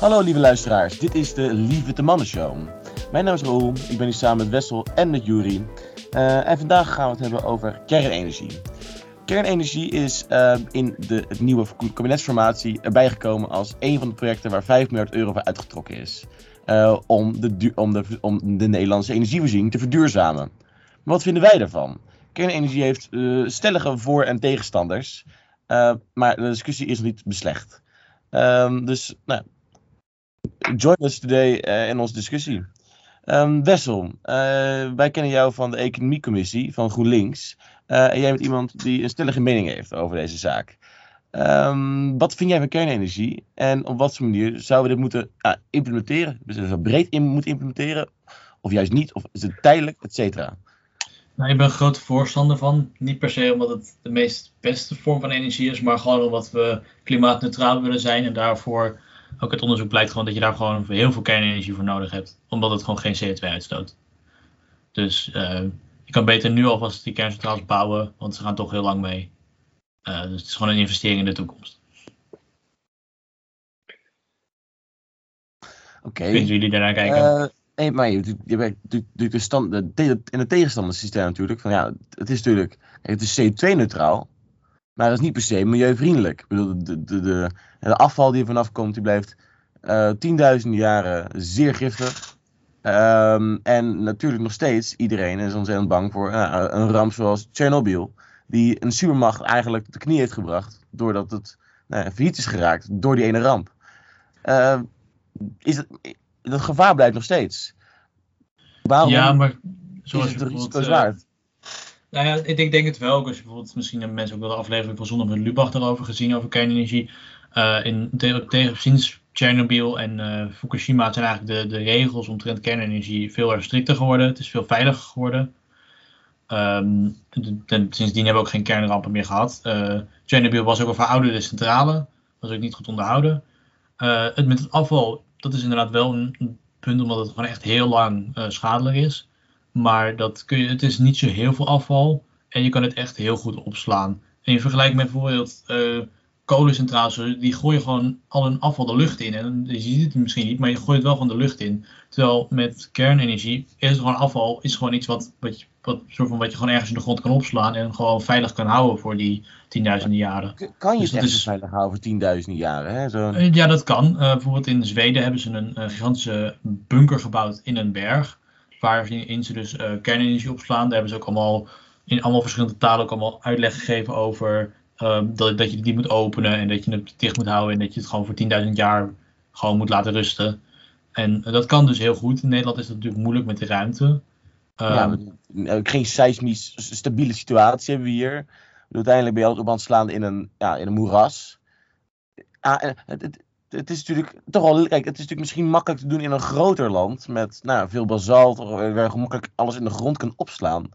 Hallo lieve luisteraars, dit is de Lieve de Mannen Show. Mijn naam is Raoul, ik ben hier samen met Wessel en met Jury. Uh, en vandaag gaan we het hebben over kernenergie. Kernenergie is uh, in de het nieuwe kabinetsformatie erbij gekomen als een van de projecten waar 5 miljard euro voor uitgetrokken is. Uh, om, de, om, de, om de Nederlandse energievoorziening te verduurzamen. Maar wat vinden wij daarvan? Kernenergie heeft stellige voor- en tegenstanders. maar de discussie is nog niet beslecht. Um, dus nou, join us today uh, in onze discussie. Um, Wessel, uh, wij kennen jou van de Economiecommissie van GroenLinks. Uh, en jij bent iemand die een stellige mening heeft over deze zaak. Um, wat vind jij van kernenergie en op wat voor manier zouden we dit moeten implementeren? Dus zo breed in moeten implementeren, of juist niet, of is het tijdelijk, et cetera? Nou, ik ben een grote voorstander van. Niet per se omdat het de meest beste vorm van energie is, maar gewoon omdat we klimaatneutraal willen zijn en daarvoor ook het onderzoek blijkt gewoon dat je daar gewoon heel veel kernenergie voor nodig hebt. Omdat het gewoon geen CO2 uitstoot. Dus uh, je kan beter nu alvast die kerncentrales bouwen, want ze gaan toch heel lang mee. Uh, dus het is gewoon een investering in de toekomst. Oké. Okay. jullie daarnaar kijken? Uh, nee, maar je, je, je, de stand, de, in het tegenstandersysteem natuurlijk. Van, ja, het is natuurlijk het is CO2-neutraal. Maar dat is niet per se milieuvriendelijk. Ik bedoel, de, de, de, de afval die er vanaf komt, die blijft uh, tienduizenden jaren zeer giftig. Um, en natuurlijk nog steeds, iedereen is ontzettend bang voor uh, een ramp zoals Tsjernobyl. Die een supermacht eigenlijk de knie heeft gebracht. Doordat het nou, failliet is geraakt door die ene ramp. Uh, is het, dat gevaar blijft nog steeds. Waarom ja, maar zoals is het risico's waard? Nou ja, ik denk, het wel. Je bijvoorbeeld, misschien hebben mensen ook wel de aflevering van Zondag met Lubach erover gezien, over kernenergie. Uh, in, tegen, sinds Chernobyl en uh, Fukushima zijn eigenlijk de, de regels omtrent kernenergie veel erg strikter geworden. Het is veel veiliger geworden. Um, de, sindsdien hebben we ook geen kernrampen meer gehad. Uh, Chernobyl was ook een verouderde centrale, was ook niet goed onderhouden. het met het afval, dat is inderdaad wel een punt, omdat het gewoon echt heel lang schadelijk is. Maar dat kun je, het is niet zo heel veel afval. En je kan het echt heel goed opslaan. En je vergelijkt met bijvoorbeeld uh, kolencentrales, die gooien gewoon al hun afval de lucht in. En je ziet het misschien niet, maar je gooit het wel van de lucht in. Terwijl met kernenergie is het gewoon afval, is gewoon iets wat, wat, je, wat, soort van wat je gewoon ergens in de grond kan opslaan en gewoon veilig kan houden voor die tienduizenden jaren. Kan je dus het echt is, veilig houden voor tienduizenden jaren? Hè? Zo... Ja, dat kan. Uh, bijvoorbeeld in Zweden hebben ze een, een gigantische bunker gebouwd in een berg waarin ze dus uh, kernenergie opslaan. Daar hebben ze ook allemaal in allemaal verschillende talen ook allemaal uitleg gegeven over um, dat, dat je die moet openen en dat je het dicht moet houden en dat je het gewoon voor 10.000 jaar gewoon moet laten rusten. En uh, dat kan dus heel goed. In Nederland is dat natuurlijk moeilijk met de ruimte. Um, ja, eh, geen seismisch stabiele situatie hebben we hier. Uiteindelijk ben je altijd op slaan in een, ja, in een moeras. Ah, het, het is natuurlijk toch wel, kijk, het is natuurlijk misschien makkelijk te doen in een groter land met nou, veel basalt, waar je gemakkelijk alles in de grond kan opslaan.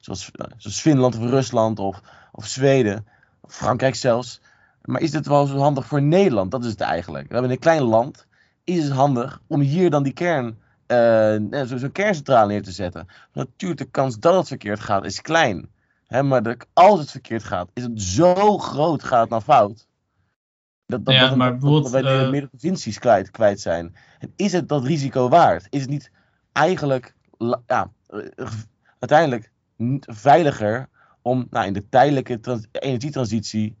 Zoals, eh, zoals Finland of Rusland of, of Zweden, of Frankrijk zelfs. Maar is het wel zo handig voor Nederland? Dat is het eigenlijk. We hebben een klein land. Is het handig om hier dan die kern, uh, zo'n zo kerncentrale neer te zetten? Natuurlijk, de kans dat het verkeerd gaat is klein. Hè, maar als het verkeerd gaat, is het zo groot, gaat het nou fout dat, dat, ja, dat, maar dat, wij uh, meerdere provincies kwijt, kwijt zijn. En is het dat risico waard? Is het niet eigenlijk ja, uiteindelijk veiliger om nou, in de tijdelijke energietransitie,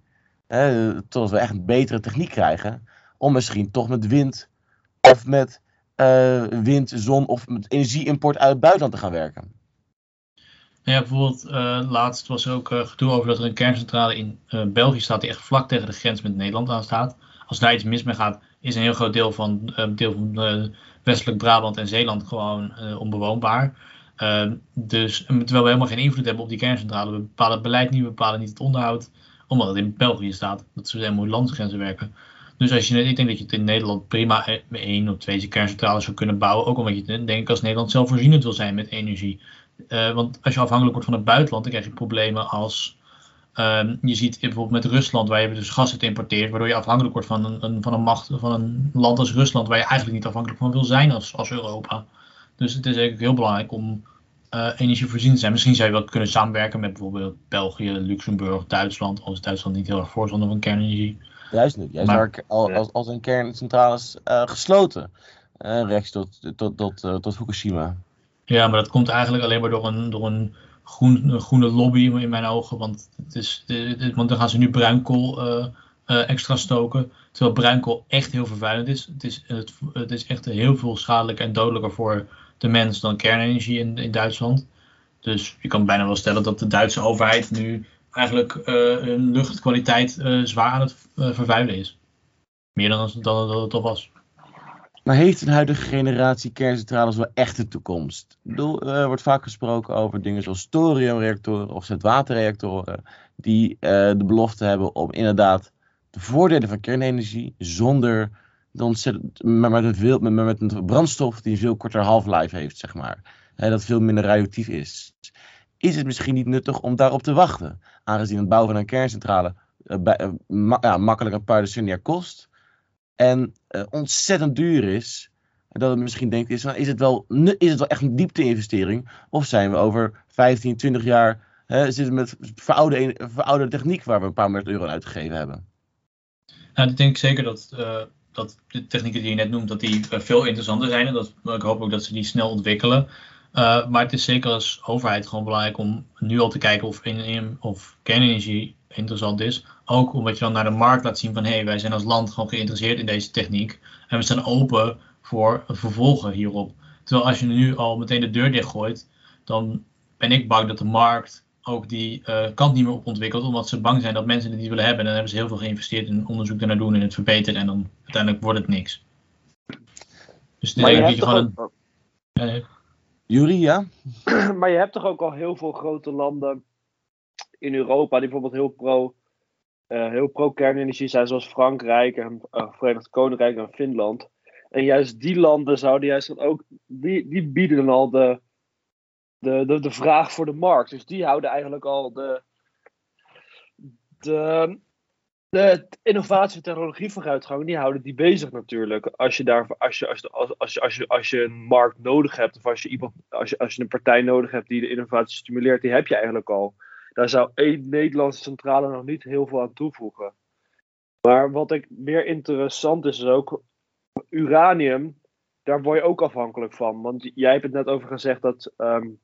hè, totdat we echt een betere techniek krijgen, om misschien toch met wind of met uh, wind, zon of met energieimport uit het buitenland te gaan werken? Ja, bijvoorbeeld uh, laatst was er ook uh, gedoe over dat er een kerncentrale in uh, België staat die echt vlak tegen de grens met Nederland aan staat. Als daar iets mis mee gaat, is een heel groot deel van, deel van westelijk Brabant en Zeeland gewoon onbewoonbaar. Ehm, dus terwijl we helemaal geen invloed hebben op die kerncentrale, we bepalen het beleid niet, we bepalen niet het onderhoud, omdat het in België staat. Dat ze helemaal landsgrenzen werken. Dus als je, ik denk dat je het in Nederland prima één of twee kerncentrales zou kunnen bouwen. Ook omdat je denk ik als Nederland zelfvoorzienend wil zijn met energie. Uh, want als je afhankelijk wordt van het buitenland, dan krijg je problemen als. Um, je ziet bijvoorbeeld met Rusland, waar je dus gas uit importeert, waardoor je afhankelijk wordt van een, een, van een macht, van een land als Rusland, waar je eigenlijk niet afhankelijk van wil zijn als, als Europa. Dus het is eigenlijk heel belangrijk om uh, energievoorzien te zijn. Misschien zou je wel kunnen samenwerken met bijvoorbeeld België, Luxemburg, Duitsland, als Duitsland niet heel erg voorstander van kernenergie. Juist niet. Juist maar, al, als, als een kerncentrales uh, gesloten. Uh, rechts tot, tot, tot, tot Fukushima. Ja, maar dat komt eigenlijk alleen maar door een, door een, groen, een groene lobby in mijn ogen. Want, het is, want dan gaan ze nu bruinkool extra stoken. Terwijl bruinkool echt heel vervuilend is. Het is, het, het is echt heel veel schadelijker en dodelijker voor de mens dan kernenergie in, in Duitsland. Dus je kan bijna wel stellen dat de Duitse overheid nu eigenlijk uh, hun luchtkwaliteit uh, zwaar aan het uh, vervuilen is. Meer dan, dan, dan het al was. Maar heeft een huidige generatie kerncentrales wel echt de toekomst? Bedoel, er wordt vaak gesproken over dingen zoals thoriumreactoren of zetwaterreactoren, die de belofte hebben om inderdaad de voordelen van kernenergie zonder met, met, een brandstof die een veel korter half-life heeft, zeg maar. Hè, dat veel minder radioactief is. Is het misschien niet nuttig om daarop te wachten? Aangezien het bouwen van een kerncentrale uh, ja, makkelijk een paar decennia kost. En uh, ontzettend duur is. En dat het misschien denkt, is, is, het wel, is het wel echt een diepte-investering? Of zijn we over 15, 20 jaar zitten met verouderde, verouderde techniek waar we een paar miljard euro aan uitgegeven hebben? Nou, ik denk zeker dat dat de technieken die je net noemt, dat die uh, veel interessanter zijn. En dat, ik hoop ook dat ze die snel ontwikkelen. Maar het is zeker als overheid gewoon belangrijk om nu al te kijken of, in, of kernenergie interessant is. Ook omdat je dan naar de markt laat zien van hé, hey, wij zijn als land gewoon geïnteresseerd in deze techniek. En we zijn open voor vervolgen hierop. Terwijl als je nu al meteen de deur dichtgooit, dan ben ik bang dat de markt ook die uh, kant niet meer op ontwikkeld, omdat ze bang zijn dat mensen het niet willen hebben. En dan hebben ze heel veel geïnvesteerd in onderzoek ernaar doen en het verbeteren en dan uiteindelijk wordt het niks. Dus het is een beetje gewoon een... Uh, ja? maar je hebt toch ook al heel veel grote landen in Europa die bijvoorbeeld heel pro, uh, heel pro kernenergie zijn, zoals Frankrijk en uh, Verenigd Koninkrijk en Finland. En juist die landen zouden juist ook, die, die bieden dan al de, de, de, de vraag voor de markt. Dus die houden eigenlijk al de, de, de innovatie technologie vooruitgang, die houden die bezig natuurlijk. Als je, daar, als, je, als, als, als, als, je, als je een markt nodig hebt, of als je, iemand, als, je, als je een partij nodig hebt die de innovatie stimuleert, die heb je eigenlijk al. Daar zou één Nederlandse centrale nog niet heel veel aan toevoegen. Maar wat ik meer interessant is, is ook uranium, daar word je ook afhankelijk van. Want jij hebt het net over gezegd dat um,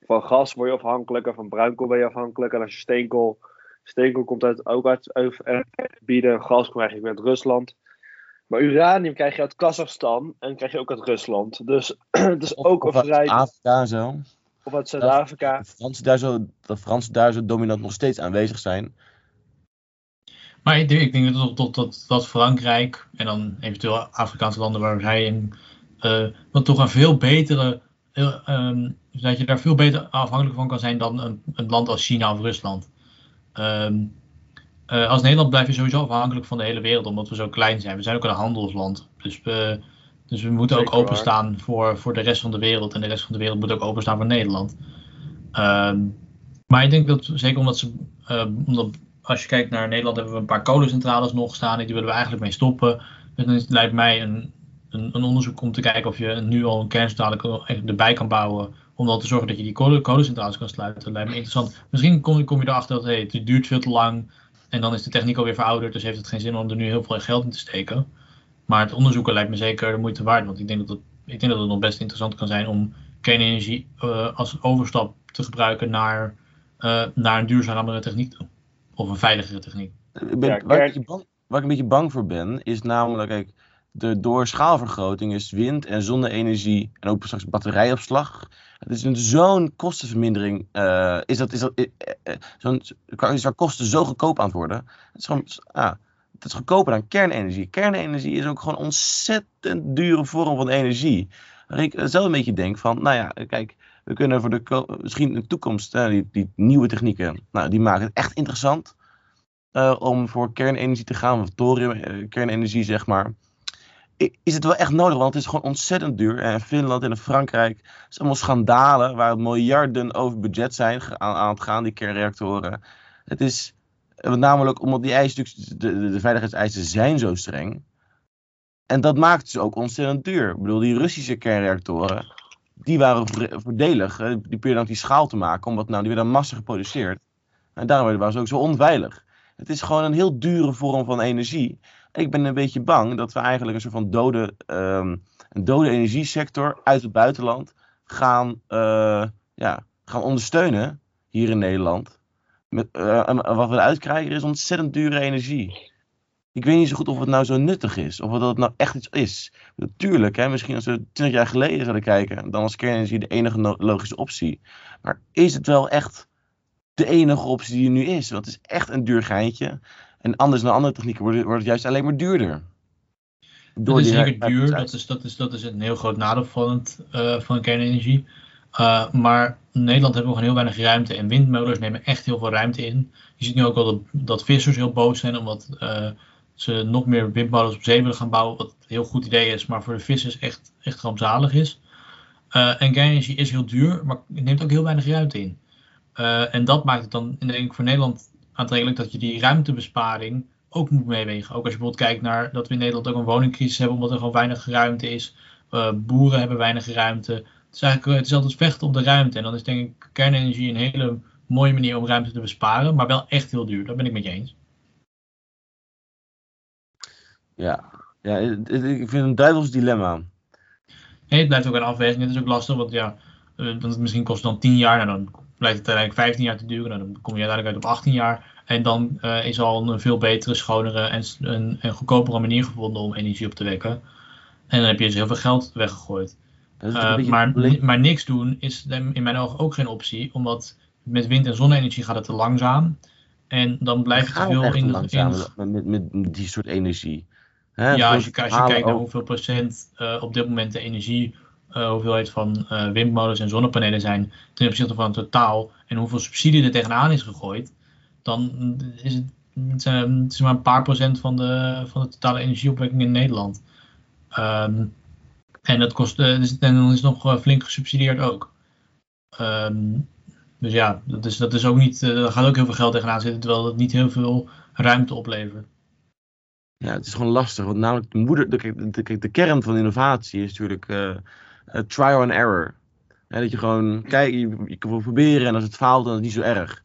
van gas word je afhankelijk en van bruinkool ben je afhankelijk. En als je steenkool, steenkool komt uit, ook uit, uit bieden, gas krijg je uit Rusland. Maar uranium krijg je uit Kazachstan en krijg je ook uit Rusland. Dus het is ook of een vrij. Afrika zo. Of uit Zuid-Afrika. De Fransen daar zo, de Fransen daar zo dominant nog steeds aanwezig zijn. Maar ik denk, ik denk dat, dat, dat, dat Frankrijk en dan eventueel Afrikaanse landen waar zij in. Uh, toch een veel betere um, dat je daar veel beter afhankelijk van kan zijn dan een, een land als China of Rusland. Um, uh, als Nederland blijf je sowieso afhankelijk van de hele wereld, omdat we zo klein zijn. We zijn ook een handelsland. Dus we, dus we moeten ook openstaan voor, voor de rest van de wereld. En de rest van de wereld moet ook openstaan voor Nederland. Um, maar ik denk dat, zeker omdat ze, uh, omdat als je kijkt naar Nederland, hebben we een paar kolencentrales nog staan. Die willen we eigenlijk mee stoppen. Dus dan lijkt mij een een, een, onderzoek om te kijken of je nu al een kerncentrale erbij kan bouwen. Om dan te zorgen dat je die kolencentrales kan sluiten. Dat lijkt me interessant. Misschien kom, kom je erachter dat hey, het duurt veel te lang. En dan is de techniek alweer verouderd. Dus heeft het geen zin om er nu heel veel geld in te steken. Maar het onderzoeken lijkt me zeker de moeite waard. Want ik denk dat het, ik denk dat het nog best interessant kan zijn om kernenergie uh, als overstap te gebruiken naar, uh, naar een duurzamere techniek toe. Of een veiligere techniek. Ben, waar, ik bang, waar, ik een beetje bang voor ben, is namelijk, kijk, de, door schaalvergroting is wind- en zonne-energie en ook straks batterijopslag. Het is een zo'n kostenvermindering. Uh, is dat, is dat, uh, uh, zo'n, is waar kosten zo goedkoop aan het worden? Het is gewoon, ah, het is goedkoper dan kernenergie. Kernenergie is ook gewoon een ontzettend dure vorm van energie. Ik zelf een beetje denk van, nou ja, kijk, we kunnen voor de, misschien in de toekomst, die, die nieuwe technieken, nou, die maken het echt interessant. om voor kernenergie te gaan, of thorium, kernenergie zeg maar is het wel echt nodig, want het is gewoon ontzettend duur. En Finland en Frankrijk, het is allemaal schandalen waar miljarden over budget zijn aan, aan het gaan, die kernreactoren. Het is namelijk omdat die eisen, de, de, veiligheidseisen zijn zo streng. En dat maakt dus ook ontzettend duur. Ik bedoel, die Russische kernreactoren, die waren voordelig. Die probeerden dan die schaal te maken, omdat nou, die werden massa geproduceerd. En daarom waren ze ook zo onveilig. Het is gewoon een heel dure vorm van energie. ik ben een beetje bang dat we eigenlijk een soort van dode, ehm, een dode energiesector uit het buitenland gaan, uh, ja, gaan ondersteunen hier in Nederland. Met, uh, wat we eruit krijgen is ontzettend dure energie. Ik weet niet zo goed of het nou zo nuttig is. Of dat het nou echt iets is. Natuurlijk, hè, misschien als we 20 jaar geleden zouden kijken. Dan was kernenergie de enige logische optie. Maar is het wel echt de enige optie die er nu is? Want het is echt een duur geintje. En anders dan andere technieken wordt het, wordt het juist alleen maar duurder. Door het is zeker duur. Dat is, dat, is, dat is een heel groot nadeel van, het, uh, van kernenergie. Uh, maar in Nederland hebben we gewoon heel weinig ruimte. En windmolens nemen echt heel veel ruimte in. Je ziet nu ook wel dat, dat vissers heel boos zijn. Omdat uh, ze nog meer windmolens op zee willen gaan bouwen. Wat een heel goed idee is, maar voor de vissers echt, echt rampzalig is. Uh, en kernenergie is heel duur, maar het neemt ook heel weinig ruimte in. En dat maakt het dan denk ik voor Nederland aantrekkelijk dat je die ruimtebesparing ook moet meewegen. Ook als je bijvoorbeeld kijkt naar dat we in Nederland ook een woningcrisis hebben, omdat er gewoon weinig ruimte is. Boeren hebben weinig ruimte. Het is eigenlijk het is altijd vechten om de ruimte. En dan is denk ik kernenergie een hele mooie manier om ruimte te besparen, maar wel echt heel duur. Dat ben ik met je eens. Ja, ja ik vind het een duivels dilemma. Nee, het blijft ook een afweging. Het is ook lastig, want ja, uh, misschien kost het dan 10 jaar, nou, dan blijft het uiteindelijk 15 jaar te duren. Nou, dan kom je uiteindelijk uit op 18 jaar. En dan uh, is al een veel betere, schonere en een, een goedkopere manier gevonden om energie op te wekken. En dan heb je dus heel veel geld weggegooid. Uh, maar, maar niks doen is in mijn ogen ook geen optie, omdat met wind- en zonne-energie gaat het te langzaam. En dan blijft het veel in, langzaam in... Met, met, met die soort energie. Hè, ja, als je, als je kijkt naar hoeveel procent uh, op dit moment de energie uh, hoeveelheid van uh, windmolens en zonnepanelen zijn ten opzichte van het totaal en hoeveel subsidie er tegenaan is gegooid, dan is het, het, zijn, het is maar een paar procent van de, van de totale energieopwekking in Nederland. Um, en, dat kost, uh, en dan is het nog flink gesubsidieerd ook. Um, dus ja, dat is, dat is ook niet, er gaat ook heel veel geld tegenaan zitten, terwijl het niet heel veel ruimte oplevert. Ja, het is gewoon lastig. Want namelijk de, moeder, de, de, de kern van innovatie is natuurlijk trial and error. dat je gewoon, kijk, je, je kan proberen en als het faalt, dan is het niet zo erg.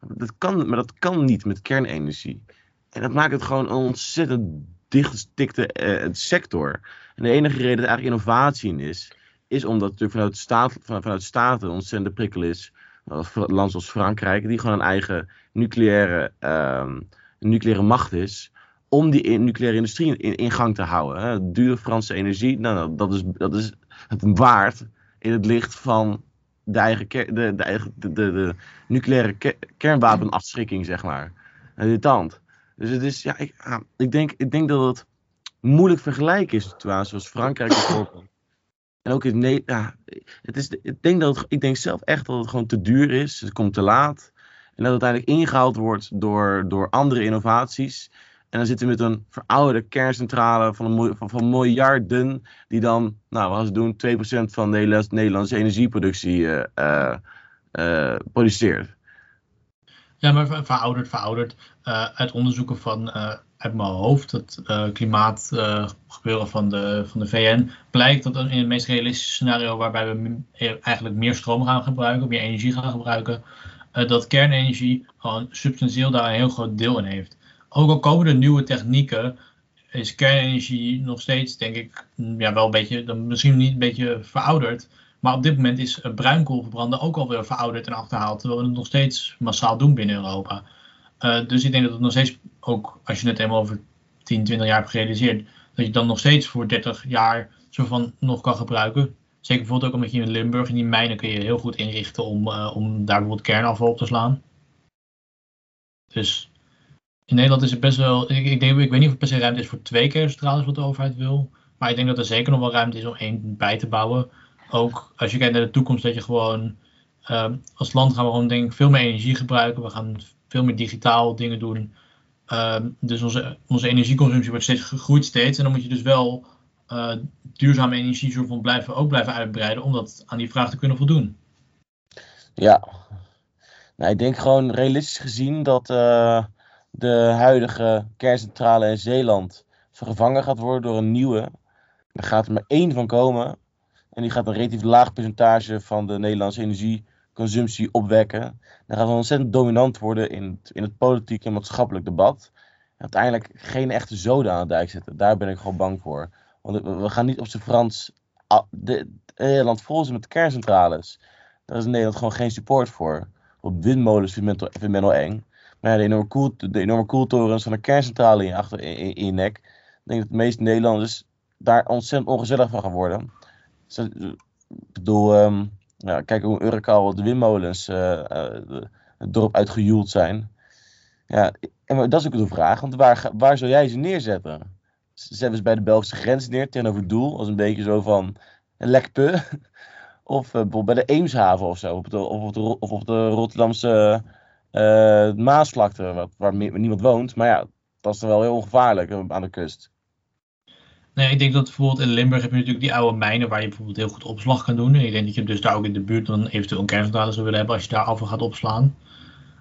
Dat kan, maar dat kan niet met kernenergie. En dat maakt het gewoon ontzettend dichtgestikte sector. En de enige reden dat er eigenlijk innovatie in is, is omdat natuurlijk vanuit, staat, van, vanuit staten een ontzettende prikkel is. Land zoals Frankrijk, die gewoon een eigen nucleaire, um, nucleaire macht is om die nucleaire industrie in, gang te houden. Dure Franse energie, nou, dat, is, dat is het waard in het licht van de eigen, de, de, de, de nucleaire kernwapenafschrikking, zeg maar. Irritant. Dus het is, ja, ik, ik, denk, ik denk dat het moeilijk vergelijken is, zoals Frankrijk bijvoorbeeld. En ook in Nederland, ja, het is, ik, denk dat ik denk zelf echt dat het gewoon te duur is. Het komt te laat. En dat het uiteindelijk ingehaald wordt door, door andere innovaties. En dan zitten we met een verouderde kerncentrale van, een, van, van miljarden, die dan, nou, wat ze doen, 2% van de Nederlandse energieproductie uh, produceert. Ja, maar verouderd, verouderd. uit onderzoeken van, uit mijn hoofd, het klimaatgebeuren van, de, van de VN, blijkt dat in het meest realistische scenario, waarbij we eigenlijk meer stroom gaan gebruiken, meer energie gaan gebruiken, dat kernenergie gewoon substantieel daar een heel groot deel in heeft ook al komen er nieuwe technieken, is kernenergie nog steeds, denk ik, ja, wel een beetje, dan misschien niet een beetje verouderd. Maar op dit moment is bruinkoolverbranden ook alweer verouderd en achterhaald. Terwijl we het nog steeds massaal doen binnen Europa. Uh, dus ik denk dat het nog steeds, ook als je het eenmaal over 10, 20 jaar hebt gerealiseerd, dat je dan nog steeds voor 30 jaar zo van nog kan gebruiken. Zeker bijvoorbeeld ook omdat je in Limburg, in die mijnen kun je heel goed inrichten om, uh, om daar bijvoorbeeld kernafval op te slaan. Dus in Nederland is het best wel. Ik, ik weet niet of er per se ruimte is voor twee kerncentrales wat de overheid wil. Maar ik denk dat er zeker nog wel ruimte is om één bij te bouwen. Ook als je kijkt naar de toekomst, dat je gewoon. Uh, als land gaan we gewoon denk ik veel meer energie gebruiken. We gaan veel meer digitaal dingen doen. Uh, dus onze, onze energieconsumptie wordt steeds gegroeid steeds. En dan moet je dus wel uh, duurzame energie van blijven, ook blijven uitbreiden. Om dat aan die vraag te kunnen voldoen. Ja. Nou, ik denk gewoon realistisch gezien dat eh, de huidige kerncentrale in Zeeland vervangen gaat worden door een nieuwe. Er gaat er maar één van komen. En die gaat een relatief laag percentage van de Nederlandse energie consumptie opwekken. Dan gaat het ontzettend dominant worden in het, in het politiek en maatschappelijk debat. En uiteindelijk geen echte zoden aan de dijk zetten. Daar ben ik gewoon bang voor. Want we gaan niet op zijn Frans. De, Nederland vol met kerncentrales. Daar is in Nederland gewoon geen support voor. Op windmolens vindt men, men al eng. Maar de enorme, koel, de enorme koeltorens van een kerncentrale in, achter, in, in nek. Ik denk dat de meeste Nederlanders daar ontzettend ongezellig van gaan worden. Ik bedoel, um, ja, kijk hoe Urk de windmolens uh, uh, het dorp uitgejoeld zijn. Ja, en dat is ook de vraag, want waar, waar zou jij ze neerzetten? Zetten ze bij de Belgische grens neer, tegenover het doel, als een beetje zo van een lekpe? Of uh, bijvoorbeeld bij de Eemshaven of zo, op de, of op de, Rotterdamse Maasvlakte, waar, waar, niemand woont. Maar ja, dat is dan wel heel ongevaarlijk aan de kust. Nee, ik denk dat bijvoorbeeld in Limburg heb je natuurlijk die oude mijnen waar je bijvoorbeeld heel goed opslag kan doen. En ik denk dat je dus daar ook in de buurt dan eventueel een kerncentrale zou willen hebben als je daar afval gaat opslaan.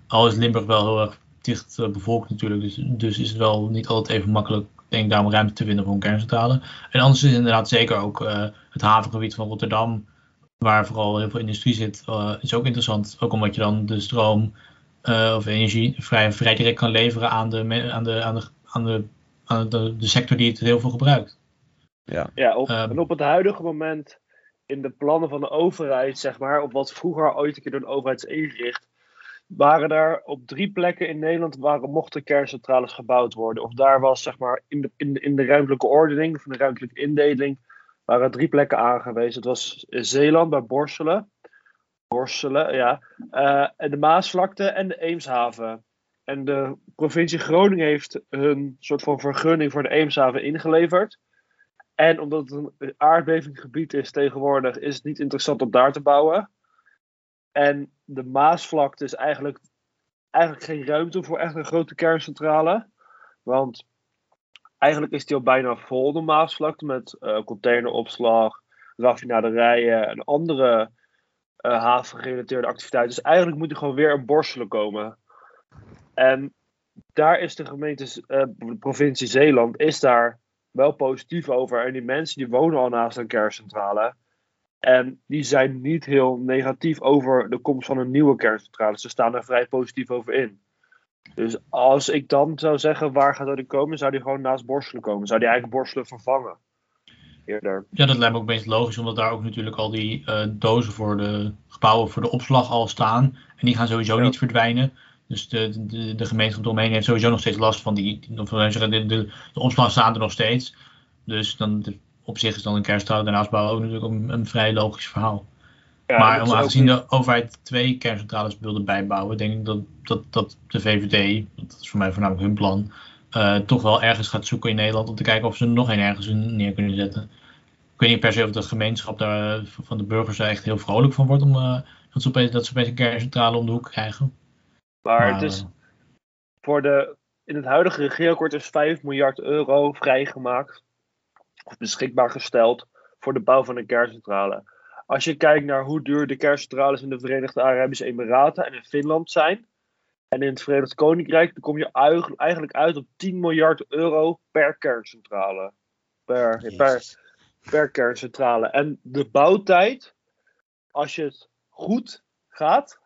Al is Limburg wel heel erg dicht uh, bevolkt natuurlijk, dus, dus is het wel niet altijd even makkelijk, denk ik, daar om ruimte te vinden voor een kerncentrale. En anders is inderdaad zeker ook uh, het havengebied van Rotterdam, waar vooral heel veel industrie zit, uh, is ook interessant. Ook omdat je dan de stroom of energie vrij, vrij direct kan leveren aan de, aan de, aan de, aan de, aan de, de sector die het heel veel gebruikt. Ja, ja op, um, en op het huidige moment in de plannen van de overheid, zeg maar, op wat vroeger ooit een keer door de overheid is ingericht, waren er op drie plekken in Nederland waren, mochten kerncentrales gebouwd worden. Of daar was, zeg maar, in de, in de, in de ruimtelijke ordening, van de ruimtelijke indeling, waren drie plekken aangewezen. Het was Zeeland bij Borselen. Borselen, ja. Uh, en de Maasvlakte en de Eemshaven. En de provincie Groningen heeft hun soort van vergunning voor de Eemshaven ingeleverd. En omdat het een aardbevinggebied is tegenwoordig, is het niet interessant om daar te bouwen. En de Maasvlakte is eigenlijk, eigenlijk geen ruimte voor echt een grote kerncentrale. Want eigenlijk is die al bijna vol, de Maasvlakte, met uh, containeropslag, raffinaderijen en andere uh, havengerelateerde activiteiten. Dus eigenlijk moet er gewoon weer een borstelen komen. En daar is de gemeente, uh, de provincie Zeeland, is daar wel positief over. En die mensen die wonen al naast een kerncentrale. En die zijn niet heel negatief over de komst van een nieuwe kerncentrale. Ze staan er vrij positief over in. Dus als ik dan zou zeggen waar gaat dat komen, zou die gewoon naast Borselen komen. Zou die eigenlijk Borselen vervangen. Eerder. Ja, dat lijkt me ook best logisch, omdat daar ook natuurlijk al die uh, dozen voor de gebouwen voor de opslag al staan. En die gaan sowieso ja. niet verdwijnen. Dus de, de, de gemeenschap eromheen heeft sowieso nog steeds last van die. De, de, de omslag staan er nog steeds. Dus dan, de, op zich is dan een kerncentrale daarnaast ook natuurlijk een, een vrij logisch verhaal. Ja, maar om aangezien de overheid twee kerncentrales wilde bijbouwen, denk ik dat, dat, dat de VVD, dat is voor mij voornamelijk hun plan, uh, toch wel ergens gaat zoeken in Nederland om te kijken of ze er nog een ergens neer kunnen zetten. Ik weet niet per se of de gemeenschap daar, van de burgers daar echt heel vrolijk van wordt om, uh, dat, ze opeens, dat ze opeens een kerncentrale om de hoek krijgen. Maar het is voor de, in het huidige regeerakkoord is 5 miljard euro vrijgemaakt of beschikbaar gesteld voor de bouw van een kerncentrale. Als je kijkt naar hoe duur de kerncentrales in de Verenigde Arabische Emiraten en in Finland zijn, en in het Verenigd Koninkrijk, dan kom je eigenlijk uit op 10 miljard euro per kerncentrale. Per, per, per kerncentrale. En de bouwtijd, als je het goed gaat,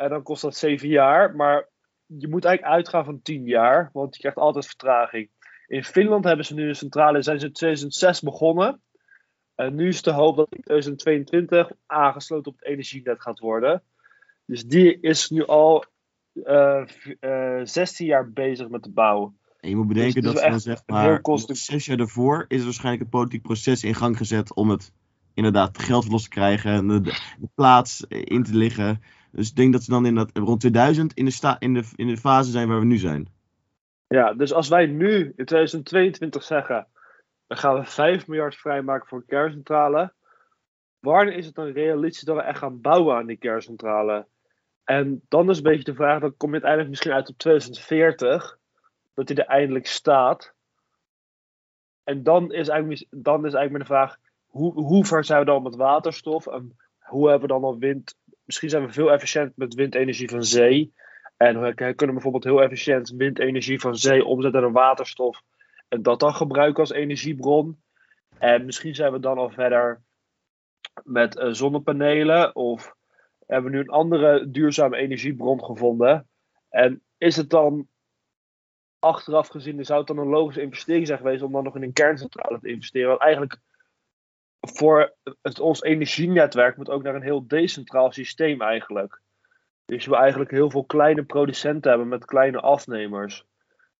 en dan kost dat 7 jaar. Maar je moet eigenlijk uitgaan van 10 jaar, want je krijgt altijd vertraging. In Finland hebben ze nu een centrale, zijn ze in 2006 begonnen. En nu is de hoop dat in 2022 aangesloten op het energienet gaat worden. Dus die is nu al uh, uh, 16 jaar bezig met de bouw. En je moet bedenken dus dat ze dan zeg maar, zes jaar daarvoor is waarschijnlijk het politiek proces in gang gezet om het inderdaad geld los te krijgen, de, de, plaats in te liggen. Dus ik denk dat ze dan in dat, rond 2000 in de, sta, in, de, in de fase zijn waar we nu zijn. Ja, dus als wij nu in 2022 zeggen, dan gaan we 5 miljard vrijmaken voor een kerncentrale. Wanneer is het dan realistisch dat we echt gaan bouwen aan die kerncentrale? En dan is een beetje de vraag, dan kom je uiteindelijk misschien uit op 2040, dat die er eindelijk staat. En dan is eigenlijk, dan is eigenlijk de vraag, hoe, hoe ver zijn we dan met waterstof? En hoe hebben we dan al wind, misschien zijn we veel efficiënt met windenergie van zee. En we kunnen bijvoorbeeld heel efficiënt windenergie van zee omzetten naar waterstof. En dat dan gebruiken als energiebron. En misschien zijn we dan al verder met uh, zonnepanelen of hebben we nu een andere duurzame energiebron gevonden. En is het dan achteraf gezien, zou het dan een logische investering zijn geweest om dan nog in een kerncentrale te investeren? Want eigenlijk voor het, ons energienetwerk moet ook naar een heel decentraal systeem eigenlijk. Dus je wil eigenlijk heel veel kleine producenten hebben met kleine afnemers.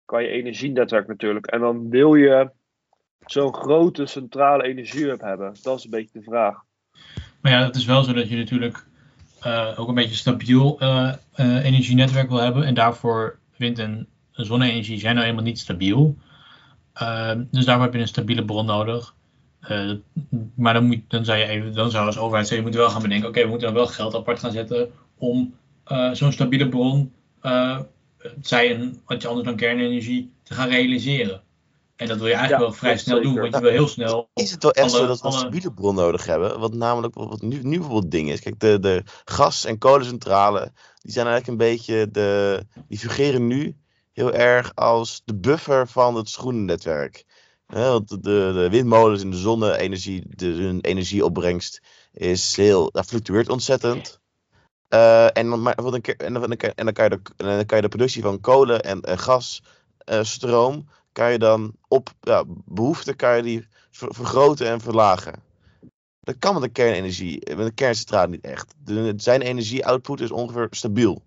Qua je energienetwerk natuurlijk. En dan wil je zo'n grote centrale energiehub hebben. Dat is een beetje de vraag. Maar ja, het is wel zo dat je natuurlijk uh, ook een beetje stabiel uh, uh, energienetwerk wil hebben. En daarvoor wind- en zonne-energie zijn nou eenmaal niet stabiel. dus daarvoor heb je een stabiele bron nodig. Maar dan, moet, dan, zou je even, dan zou als overheid zou je moeten wel gaan bedenken: oké, we moeten dan wel geld apart gaan zetten om zo'n stabiele bron, zij een, wat je anders dan kernenergie, te gaan realiseren. En dat wil je eigenlijk wel vrij snel doen, want je wil heel snel. Is het wel echt zo dat we een stabiele bron nodig hebben? Wat namelijk, wat nu, nu bijvoorbeeld ding is. Kijk, de, de gas- en kolencentrale, die zijn eigenlijk een beetje de. Die fungeren nu heel erg als de buffer van het schoenennetwerk. Want de, de, windmolens en de zonne-energie, hun energieopbrengst is heel, dat fluctueert ontzettend. Uh, en, dan, en, dan, kan je de, productie van kolen en, en gasstroom uh, kan je dan op ja, behoefte kan je die vergroten en verlagen. Dat kan met de kernenergie, met de kerncentrale niet echt. De, zijn energieoutput is ongeveer stabiel.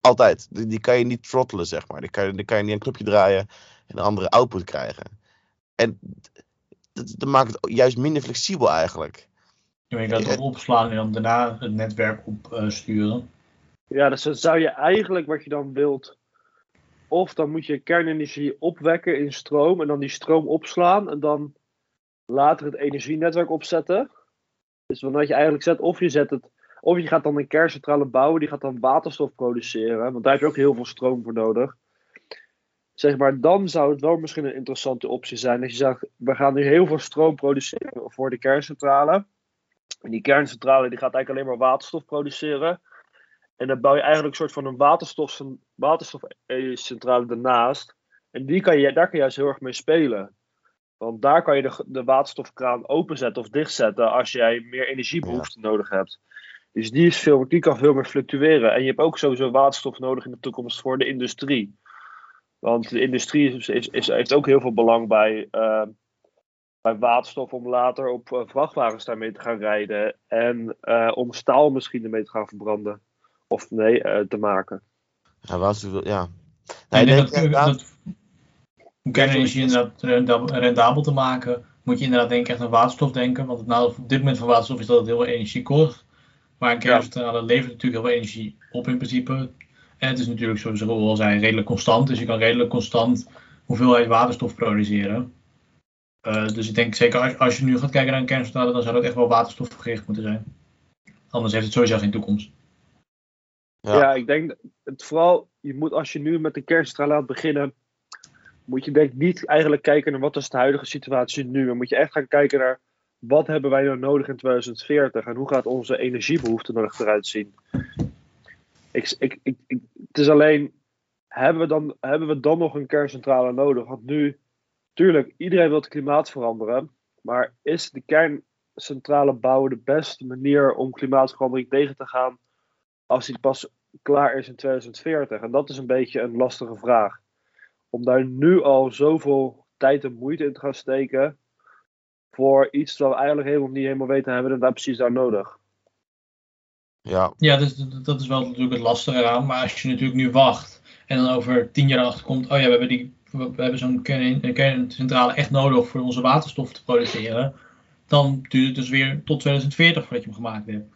Altijd. Die, kan je niet throttelen, zeg maar. Die kan, die kan je niet een knopje draaien en een andere output krijgen. En dat, dat maakt het juist minder flexibel eigenlijk. Je kan dat ook opslaan en dan daarna het netwerk opsturen. Uh, ja, dus dan zou je eigenlijk wat je dan wilt of dan moet je kernenergie opwekken in stroom en dan die stroom opslaan en dan later het energienetwerk opzetten. Dus wat je eigenlijk zet, of je zet het, of je gaat dan een kerncentrale bouwen, die gaat dan waterstof produceren, want daar heb je ook heel veel stroom voor nodig. Zeg maar, dan zou het wel misschien een interessante optie zijn. Dat je zegt, we gaan nu heel veel stroom produceren voor de kerncentrale. En die kerncentrale die gaat eigenlijk alleen maar waterstof produceren. En dan bouw je eigenlijk een soort van een waterstof, waterstofcentrale ernaast. En die kan je, daar kan je juist heel erg mee spelen. Want daar kan je de, de waterstofkraan openzetten of dichtzetten als jij meer energiebehoefte nodig hebt. Dus die, is veel, die kan veel meer fluctueren. En je hebt ook sowieso waterstof nodig in de toekomst voor de industrie. Want de industrie is, is, is heeft ook heel veel belang bij, uh, bij waterstof om later op uh, vrachtwagens daarmee te gaan rijden. En uh, om staal misschien ermee te gaan verbranden of nee uh, te maken. Ja, was, ja. Nee, nee, dat, inderdaad... dat, om kernenergie inderdaad rendabel te maken, moet je inderdaad denk ik echt aan waterstof denken. Want het nadeel op dit moment van waterstof is dat het heel veel energie kost. Maar een kerncentrale levert natuurlijk heel veel energie op in principe. En het is natuurlijk, zoals ik al zei, redelijk constant. Dus je kan redelijk constant hoeveelheid waterstof produceren. Uh, dus ik denk zeker als, als, je nu gaat kijken naar een kerncentrale, dan zou dat echt wel waterstofgericht moeten zijn. Anders heeft het sowieso geen toekomst. Ja. ja, ik denk het vooral, je moet als je nu met de kerncentrale laat beginnen, moet je denk niet eigenlijk kijken naar wat is de huidige situatie nu. Dan moet je echt gaan kijken naar wat hebben wij nou nodig in 2040 en hoe gaat onze energiebehoefte er eruit zien. Ik, ik, ik, het is alleen, hebben we, dan, hebben we dan nog een kerncentrale nodig? Want nu, tuurlijk, iedereen wil het klimaat veranderen, maar is de kerncentrale bouwen de beste manier om klimaatverandering tegen te gaan als die pas klaar is in 2040? En dat is een beetje een lastige vraag. Om daar nu al zoveel tijd en moeite in te gaan steken voor iets dat we eigenlijk helemaal niet helemaal weten hebben en daar precies daar nodig. Ja, ja dus, dat is wel natuurlijk het lastige eraan. Maar als je natuurlijk nu wacht en dan over tien jaar achterkomt, oh ja, we hebben, die, we hebben zo'n kerncentrale echt nodig voor onze waterstof te produceren. Dan duurt het dus weer tot 2040 voordat je hem gemaakt hebt.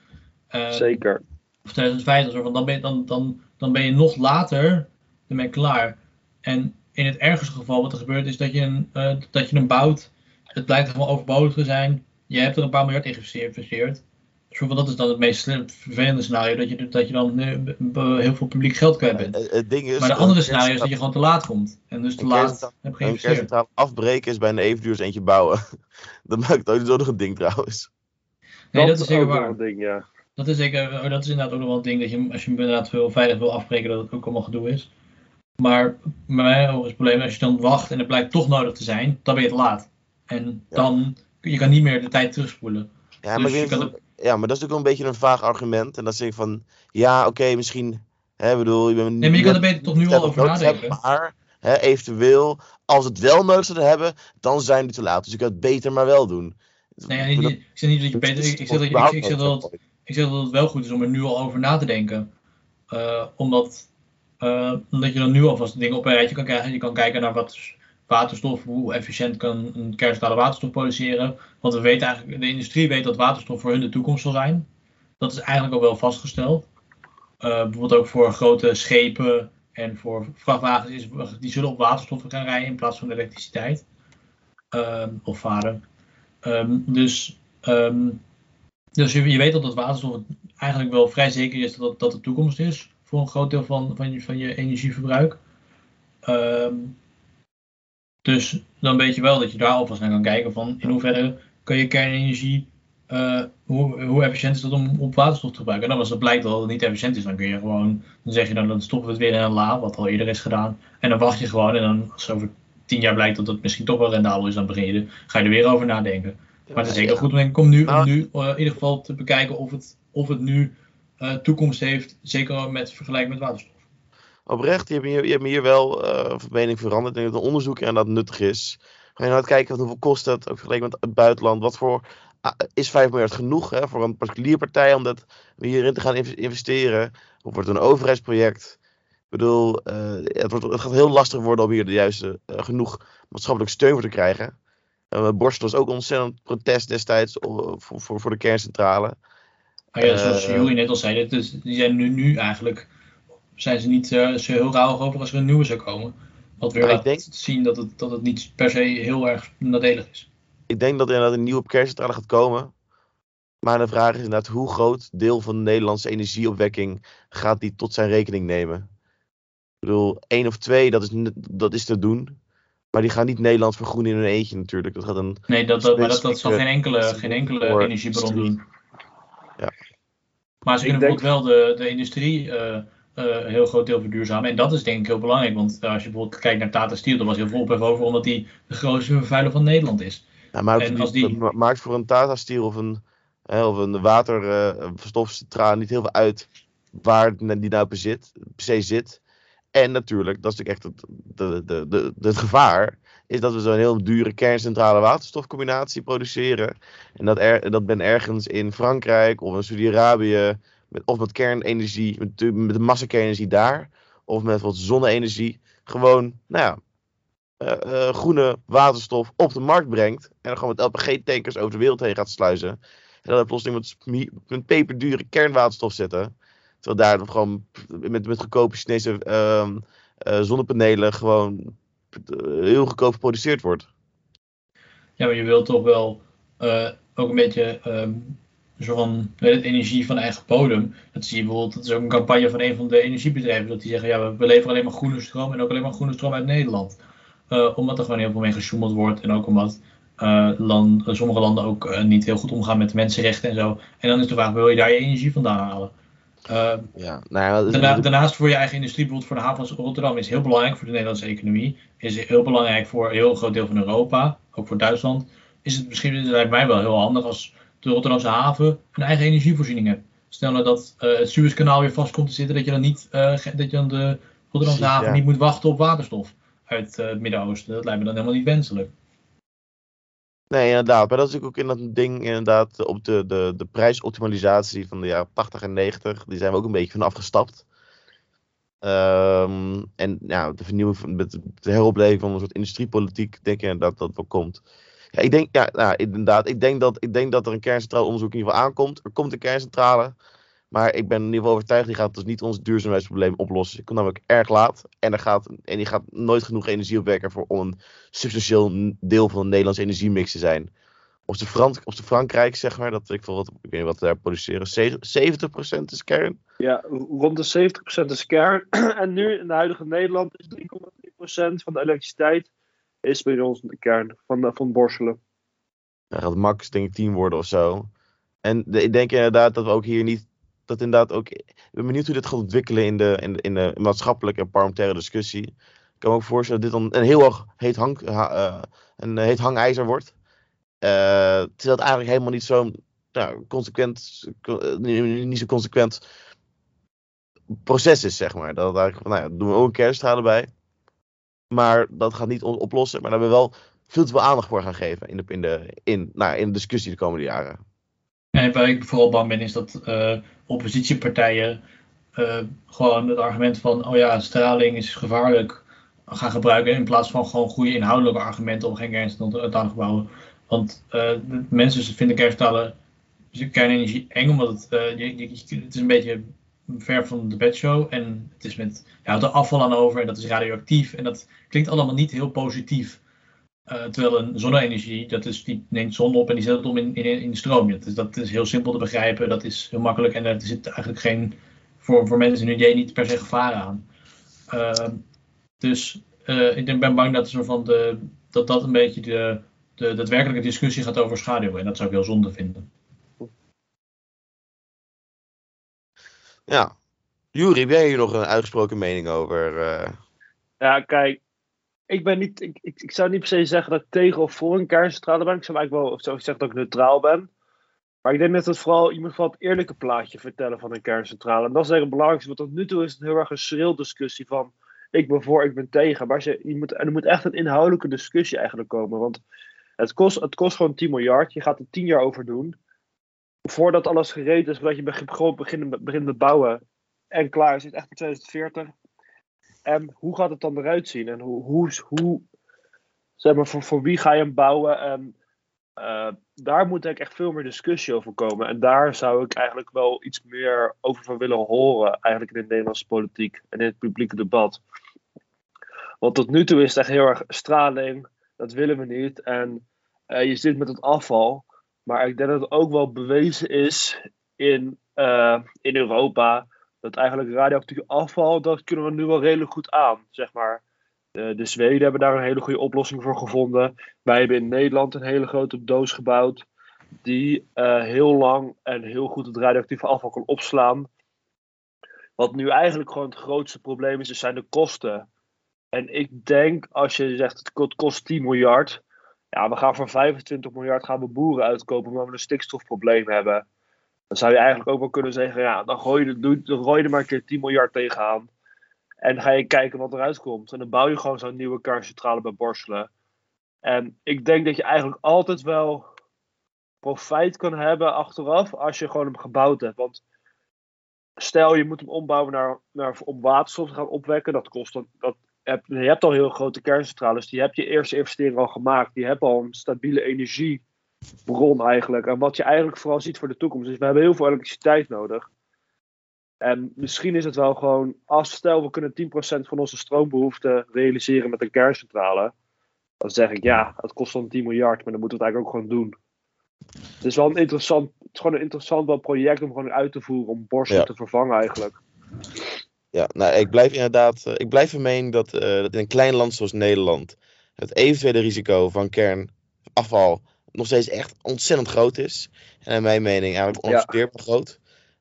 Uh, Zeker of 2050 of zo, dan ben, je, dan, dan, dan ben je nog later ermee klaar. En in het ergste geval wat er gebeurt is dat je, een, uh, dat je hem bouwt, het blijkt helemaal overbodig te zijn, je hebt er een paar miljard in geïnvesteerd. Dus dat is dan het meest vervelende scenario, dat je, dat je dan heel veel publiek geld kwijt bent. Ja, het ding is, maar de andere scenario is dat je gewoon te laat komt. En dus te laat hebt geïnvesteerd. Een afbreken is bijna even duur als eentje bouwen. dat maakt ook zo nog een ding trouwens. Nee, dat, dat is zeker waar. Een ding, ja. Dat is, zeker, oh, dat is inderdaad ook nog wel een ding dat je, als je hem inderdaad veel veilig wil afbreken, dat het ook allemaal gedoe is. Maar bij mij is het probleem, als je dan wacht en het blijkt toch nodig te zijn, dan ben je te laat. En dan, je kan niet meer de tijd terugspoelen. Ja, maar dus ja, maar dat is ook wel een beetje een vaag argument. En dan zeg ik van, ja, oké, misschien, hè, bedoel, je bent Nee, maar je kan er beter toch nu al over nadenken. maar, hè, eventueel, als het wel nodig zouden hebben, dan zijn die te laat. Dus je kan het beter maar wel doen. Nee, niet- ik zeg niet dat je beter. Ik, ik zeg dat, ik, ik zeg dat, het- ik zeg dat het wel goed is om er nu al over na te denken. Eh, omdat, eh, omdat je dan nu alvast dingen op een rijtje kan krijgen. Je kan kijken naar wat waterstof, hoe efficiënt kan een kerncentrale waterstof produceren. Want we weten eigenlijk, de industrie weet dat waterstof voor hun de toekomst zal zijn. Dat is eigenlijk al wel vastgesteld. Eh, bijvoorbeeld ook voor grote schepen en voor vrachtwagens, is, die zullen op waterstof gaan rijden in plaats van elektriciteit. Ehm, of varen. Ehm, dus ehm, dus je, weet dat dat waterstof eigenlijk wel vrij zeker is dat dat de toekomst is voor een groot deel van, van, je, van je energieverbruik. Dus dan weet je wel dat je daar alvast naar kan kijken van in hoeverre kun je kernenergie, eh, hoe, hoe efficiënt is dat om op waterstof te gebruiken. En dan als het blijkt dat het niet efficiënt is, dan kun je gewoon, dan zeg je dan, dan stoppen we het weer in een la, wat al eerder is gedaan. En dan wacht je gewoon en dan als over tien jaar blijkt dat het misschien toch wel rendabel is, dan begin je er, ga je er weer over nadenken. Maar het is zeker goed om, om nu, om Nou- nu eh, in ieder geval te bekijken of het, of het nu eh, toekomst heeft, zeker met vergelijking met waterstof. Oprecht, je hebt me hier, je hebt hier wel eh, van mening veranderd. Ik denk dat een onderzoek en dat nuttig is. Ga je nou kijken hoeveel kost het, ook vergeleken met het buitenland. Wat voor, ah, is 5 miljard genoeg hè, voor een particulier partij om dat hierin te gaan inv- investeren? Of wordt het een overheidsproject? Ik bedoel, eh, het, wordt, het gaat heel lastig worden om hier de juiste, eh, genoeg maatschappelijk steun voor te krijgen. Uh, Borstel was ook een ontzettend protest destijds voor, voor, voor de kerncentrale. Maar ja, zoals Jury net al zei, dit is, die zijn nu, nu eigenlijk zijn ze niet eh, zo heel rauw over als er een nieuwe zou komen. Wat weer ik laat denk- zien dat het, dat het niet per se heel erg nadelig is. Ik denk dat er inderdaad een nieuwe kerncentrale gaat komen. Maar de vraag is inderdaad hoe groot deel van de Nederlandse energieopwekking gaat die tot zijn rekening nemen. Ik bedoel, één of twee, dat is, dat is te doen. Maar die gaan niet Nederland vergroenen in hun eentje natuurlijk. Dat gaat een, Nee, dat, dat, maar dat, dat zal geen enkele, geen enkele energiebron doen. Ja. Maar ze kunnen denk- bijvoorbeeld wel de, de industrie eh, een heel groot deel verduurzamen. En dat is denk ik heel belangrijk. Want eh, als je bijvoorbeeld kijkt naar Tata Steel, daar was heel veel ophef over, omdat die de grootste vervuiler van Nederland is. nou, maar En het- als die- het ma- maakt voor een Tata Steel of een, hè, of een waterstofcentrale niet heel veel uit waar die nou per, zit, per se zit. En natuurlijk, dat is natuurlijk echt het, de, de, de, de, het gevaar, is dat we zo'n heel dure kerncentrale waterstofcombinatie produceren. En dat, er, dat ben ergens in Frankrijk of in Saudi-Arabië, met, of met kernenergie, met, de- met de daar, of met wat zonne-energie, gewoon, nou ja, eh, eh, groene waterstof op de markt brengt. En dan gewoon met LPG-tankers over de wereld heen gaat sluizen. En dan heb plotseling met, peperdure kernwaterstof zitten. Terwijl daar gewoon met, met goedkope Chinese ehm, eh, zonnepanelen gewoon heel goedkoop geproduceerd wordt. Ja, maar je wilt toch wel ook een beetje ehm, een soort van het, energie van eigen bodem. Dat zie je bijvoorbeeld, dat is ook een campagne van een van de energiebedrijven. Dat die zeggen, ja, we, leveren alleen maar groene stroom en ook alleen maar groene stroom uit Nederland. Eh, omdat er gewoon heel veel mee gesjoemeld wordt en ook omdat eh, land, eh, sommige landen ook niet heel goed omgaan met de mensenrechten en zo. En dan is de vraag, wil je daar je energie vandaan halen? Ja, nou Daarna, daarnaast voor je eigen industrie, bijvoorbeeld voor de haven van Rotterdam, is heel belangrijk voor de Nederlandse economie. Is heel belangrijk voor een heel groot deel van Europa, ook voor Duitsland. Is het misschien, lijkt mij wel heel handig als de Rotterdamse haven een eigen energievoorziening hebt. Stel nou dat eh, het Suezkanaal weer vast komt te zitten, dat je dan, niet, eh, dat je dan de Rotterdamse haven ja. niet moet wachten op waterstof uit eh, het Midden-Oosten. Dat lijkt me dan helemaal niet wenselijk. Nee, inderdaad. Maar dat is natuurlijk ook in dat ding, inderdaad, op de, de, de prijsoptimalisatie van de jaren 80 en 90. Die zijn we ook een beetje van afgestapt. Ehm, en ja, de vernieuwing, van, met de heropleving van een soort industriepolitiek, denk ik dat dat wel komt. Ik denk, ja, nou, inderdaad, ik denk, dat, ik denk dat er een kerncentrale onderzoek in ieder geval aankomt. Er komt een kerncentrale. Maar ik ben in ieder geval overtuigd, die gaat dus niet ons duurzaamheidsprobleem oplossen. Die komt namelijk erg laat. En, er gaat, en die gaat nooit genoeg energie opwekken voor, om een substantieel deel van de Nederlandse energiemix te zijn. Op de, Fran op de Frankrijk, zeg maar, dat ik, wat, ik weet niet wat daar produceren, ze- 70% is kern. Ja, rond de 70% is kern. en nu in de huidige Nederland is 3,3% van de elektriciteit is bij ons de kern van, eh, van Borselen. Dan gaat max, denk ik, 10 worden of zo. En ik denk inderdaad dat we ook hier niet, dat inderdaad ook, ik ben benieuwd hoe dit gaat ontwikkelen in de, in de, in de maatschappelijke en parlementaire discussie. Ik kan me ook voorstellen dat dit dan een heel erg heet, hang, ha- eh, een heet hangijzer wordt. Eh, terwijl het eigenlijk helemaal niet zo'n nou, consequent, niet zo consequent proces is, zeg maar. Dat eigenlijk, nou ja, doen we ook een kernstralen bij. Maar dat gaat niet oplossen. Maar daar hebben we wel veel te veel aandacht voor gaan geven in de, in de, in, nou, in de discussie de komende jaren. En waar ik vooral bang ben, is dat uh, oppositiepartijen uh, gewoon het argument van, oh ja, straling is gevaarlijk, gaan gebruiken. In plaats van gewoon goede inhoudelijke argumenten om geen kerncentrale te bouwen. Want uh, mensen vinden kerncentrale, kernenergie eng, omdat het, je, je, het is een beetje ver van de bedshow. En het is met ja, er afval aan over en dat is radioactief. En dat klinkt allemaal niet heel positief. Uh, terwijl een zonne-energie, dat is, die neemt zon op en die zet het om in, in, stroom. Dat is, dat is heel simpel te begrijpen, dat is heel makkelijk en er zit eigenlijk geen, voor, voor mensen in hun idee niet per se gevaar aan. Uh, dus uh, ik ben bang dat, van de, dat dat een beetje de, de daadwerkelijke discussie gaat over schaduw. En dat zou ik heel zonde vinden. Ja. Jury, heb jij hier nog een uitgesproken mening over? Uh... Ja, kijk. Ik, ben niet, ik, ik, zou niet per se zeggen dat ik tegen of voor een kerncentrale ben. Ik zou eigenlijk wel ik zeggen dat ik neutraal ben. Maar ik denk dat het vooral, je moet vooral het eerlijke plaatje vertellen van een kerncentrale. En dat is eigenlijk het belangrijkste. Want tot nu toe is het heel erg een schril discussie van ik ben voor, ik ben tegen. Maar je, je moet, er moet echt een inhoudelijke discussie eigenlijk komen. Want het kost, het kost gewoon 10 miljard. Je gaat er 10 jaar over doen voordat alles gereed is, voordat je begint, begint, met bouwen en klaar is, is echt in 2040. En hoe gaat het dan eruit zien? En hoe, hoe, zeg maar, voor, voor wie ga je hem bouwen? En uh, daar moet ik echt veel meer discussie over komen. En daar zou ik eigenlijk wel iets meer over van willen horen, eigenlijk in de Nederlandse politiek en in het publieke debat. Want tot nu toe is het echt heel erg straling, dat willen we niet. En uh, je zit met het afval. Maar ik denk dat het ook wel bewezen is in, uh, in Europa. Dat eigenlijk radioactief afval, dat kunnen we nu wel redelijk goed aan. Zeg maar. De, de Zweden hebben daar een hele goede oplossing voor gevonden. Wij hebben in Nederland een hele grote doos gebouwd. Die uh, heel lang en heel goed het radioactieve afval kan opslaan. Wat nu eigenlijk gewoon het grootste probleem is, zijn de kosten. En ik denk, als je zegt het kost 10 miljard, ja, we gaan voor 25 miljard gaan we boeren uitkopen omdat we een stikstofprobleem hebben. Dan zou je eigenlijk ook wel kunnen zeggen, ja, dan gooi je, dan gooi je er maar een keer 10 miljard tegenaan. En ga je kijken wat eruit komt. En dan bouw je gewoon zo'n nieuwe kerncentrale bij Borselen. En ik denk dat je eigenlijk altijd wel profijt kan hebben achteraf als je gewoon hem gebouwd hebt. Want stel je moet hem ombouwen naar, naar, om waterstof te gaan opwekken. Dat kost dan, dat hebt, je hebt al heel grote kerncentrales. Die heb je eerste investering al gemaakt. Die hebben al een stabiele energiebron eigenlijk. En wat je eigenlijk vooral ziet voor de toekomst. Dus we hebben heel veel elektriciteit nodig. En misschien is het wel gewoon, als stel we kunnen 10% van onze stroombehoeften realiseren met een kerncentrale. Dan zeg ik ja, het kost dan 10 miljard, maar dan moeten we het eigenlijk ook gewoon doen. Het is wel een interessant, het is gewoon een interessant wel project om gewoon uit te voeren om borsten te vervangen eigenlijk. Ja, nou, ik blijf inderdaad, uh, ik blijf ermee dat, uh, dat in een klein land zoals Nederland het eventuele risico van kernafval nog steeds echt ontzettend groot is. En in mijn mening eigenlijk onaccepteerbaar ja. groot.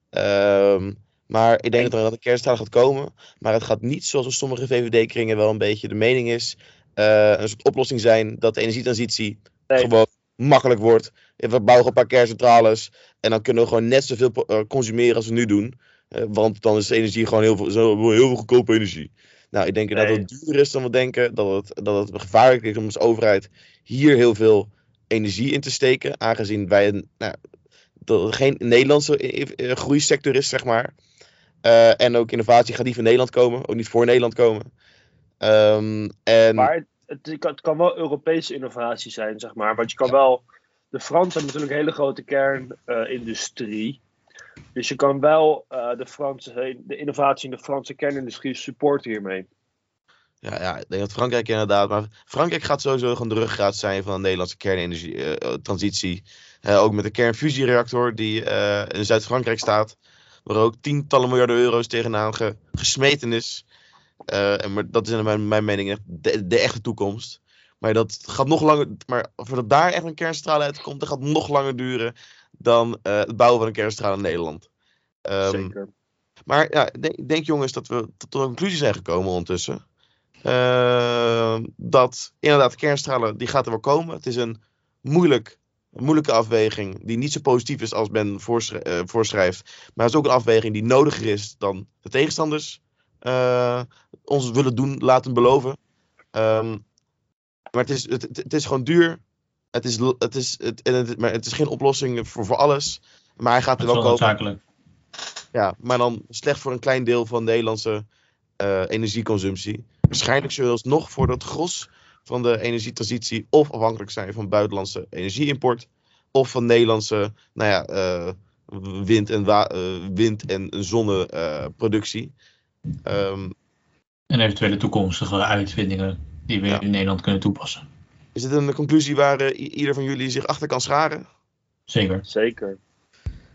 Um, maar ik denk dat er een kerncentrale gaat komen. Maar het gaat niet zoals sommige VVD-kringen wel een beetje de mening is. Uh, een soort oplossing zijn dat de energietransitie nee. gewoon makkelijk wordt. We bouwen een paar kerncentrales en dan kunnen we gewoon net zoveel consumeren als we nu doen. Uh, want dan is energie gewoon heel veel, zo, heel veel goedkope energie. Nou, ik denk nee. dat het duurder is dan we denken. Dat het, dat het gevaarlijk is om als overheid hier heel veel energie in te steken. Aangezien wij een, nou, dat het geen Nederlandse groeisector is, zeg maar. Uh, en ook innovatie gaat niet van Nederland komen. Ook niet voor Nederland komen. Um, en... Maar het, het, kan wel Europese innovatie zijn, zeg maar. Want je kan ja. wel... De Fransen hebben natuurlijk een hele grote kernindustrie. Uh, dus je kan wel uh, de, Franse, de innovatie in de Franse kernindustrie supporten hiermee. Ja, ja, ik denk dat Frankrijk inderdaad. Maar Frankrijk gaat sowieso gewoon de ruggraat zijn van de Nederlandse kernenergie-transitie. Uh, uh, ook met de kernfusiereactor die in Zuid-Frankrijk staat. Waar ook tientallen miljarden euro's tegenaan ge gesmeten is. en maar dat is in mijn, mening echt de, echte toekomst. Maar dat gaat nog langer. Maar voordat daar echt een kerncentrale uitkomt, dat gaat nog langer duren dan uh, het bouwen van een kerncentrale in Nederland. Um, Zeker. Maar ja, ik denk, jongens dat we tot een conclusie zijn gekomen ondertussen. Uh, dat inderdaad, kerncentrale die gaat er wel komen. Het is een moeilijk Een moeilijke afweging die niet zo positief is als men eh, voorschrijft. Maar het is ook een afweging die nodiger is dan de tegenstanders eh, ons willen doen, laten beloven. Ehm, maar het is, het is gewoon duur. Het is, het is, het, en het, maar het is geen oplossing voor, voor alles. Maar hij gaat er wel komen. Ja, maar dan slecht voor een klein deel van de Nederlandse eh, energieconsumptie. Waarschijnlijk zullen we nog voor dat gros van de energietransitie of afhankelijk zijn van buitenlandse energieimport. Of van Nederlandse nou ja, eh, wind- en, eh, wind- en zonneproductie. Ehm En eventuele toekomstige uitvindingen die we Ja. in Nederland kunnen toepassen. Is dit een conclusie waar eh, ieder van jullie zich achter kan scharen? Zeker. Zeker.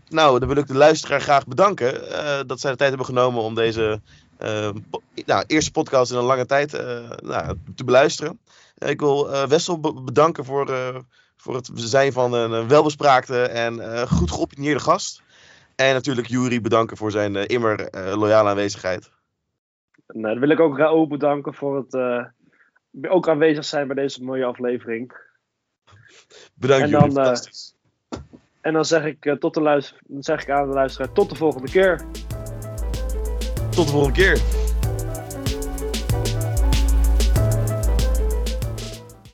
Nou, dan wil ik de luisteraar graag bedanken eh, dat zij de tijd hebben genomen om deze eh, po- nou, eerste podcast in een lange tijd eh, nou, te beluisteren. Ik wil eh, Wessel be- bedanken voor, eh, voor het zijn van een welbespraakte en eh, goed geopinieerde gast. En natuurlijk Jury bedanken voor zijn eh, immer eh, loyale aanwezigheid. Nou, dan wil ik ook Raoul bedanken voor het eh, ook aanwezig zijn bij deze mooie aflevering. Bedankt En Jury, dan, eh, fantastisch. En dan zeg ik, eh, tot de luister dan zeg ik aan de luisteraar tot de volgende keer. Tot de volgende keer.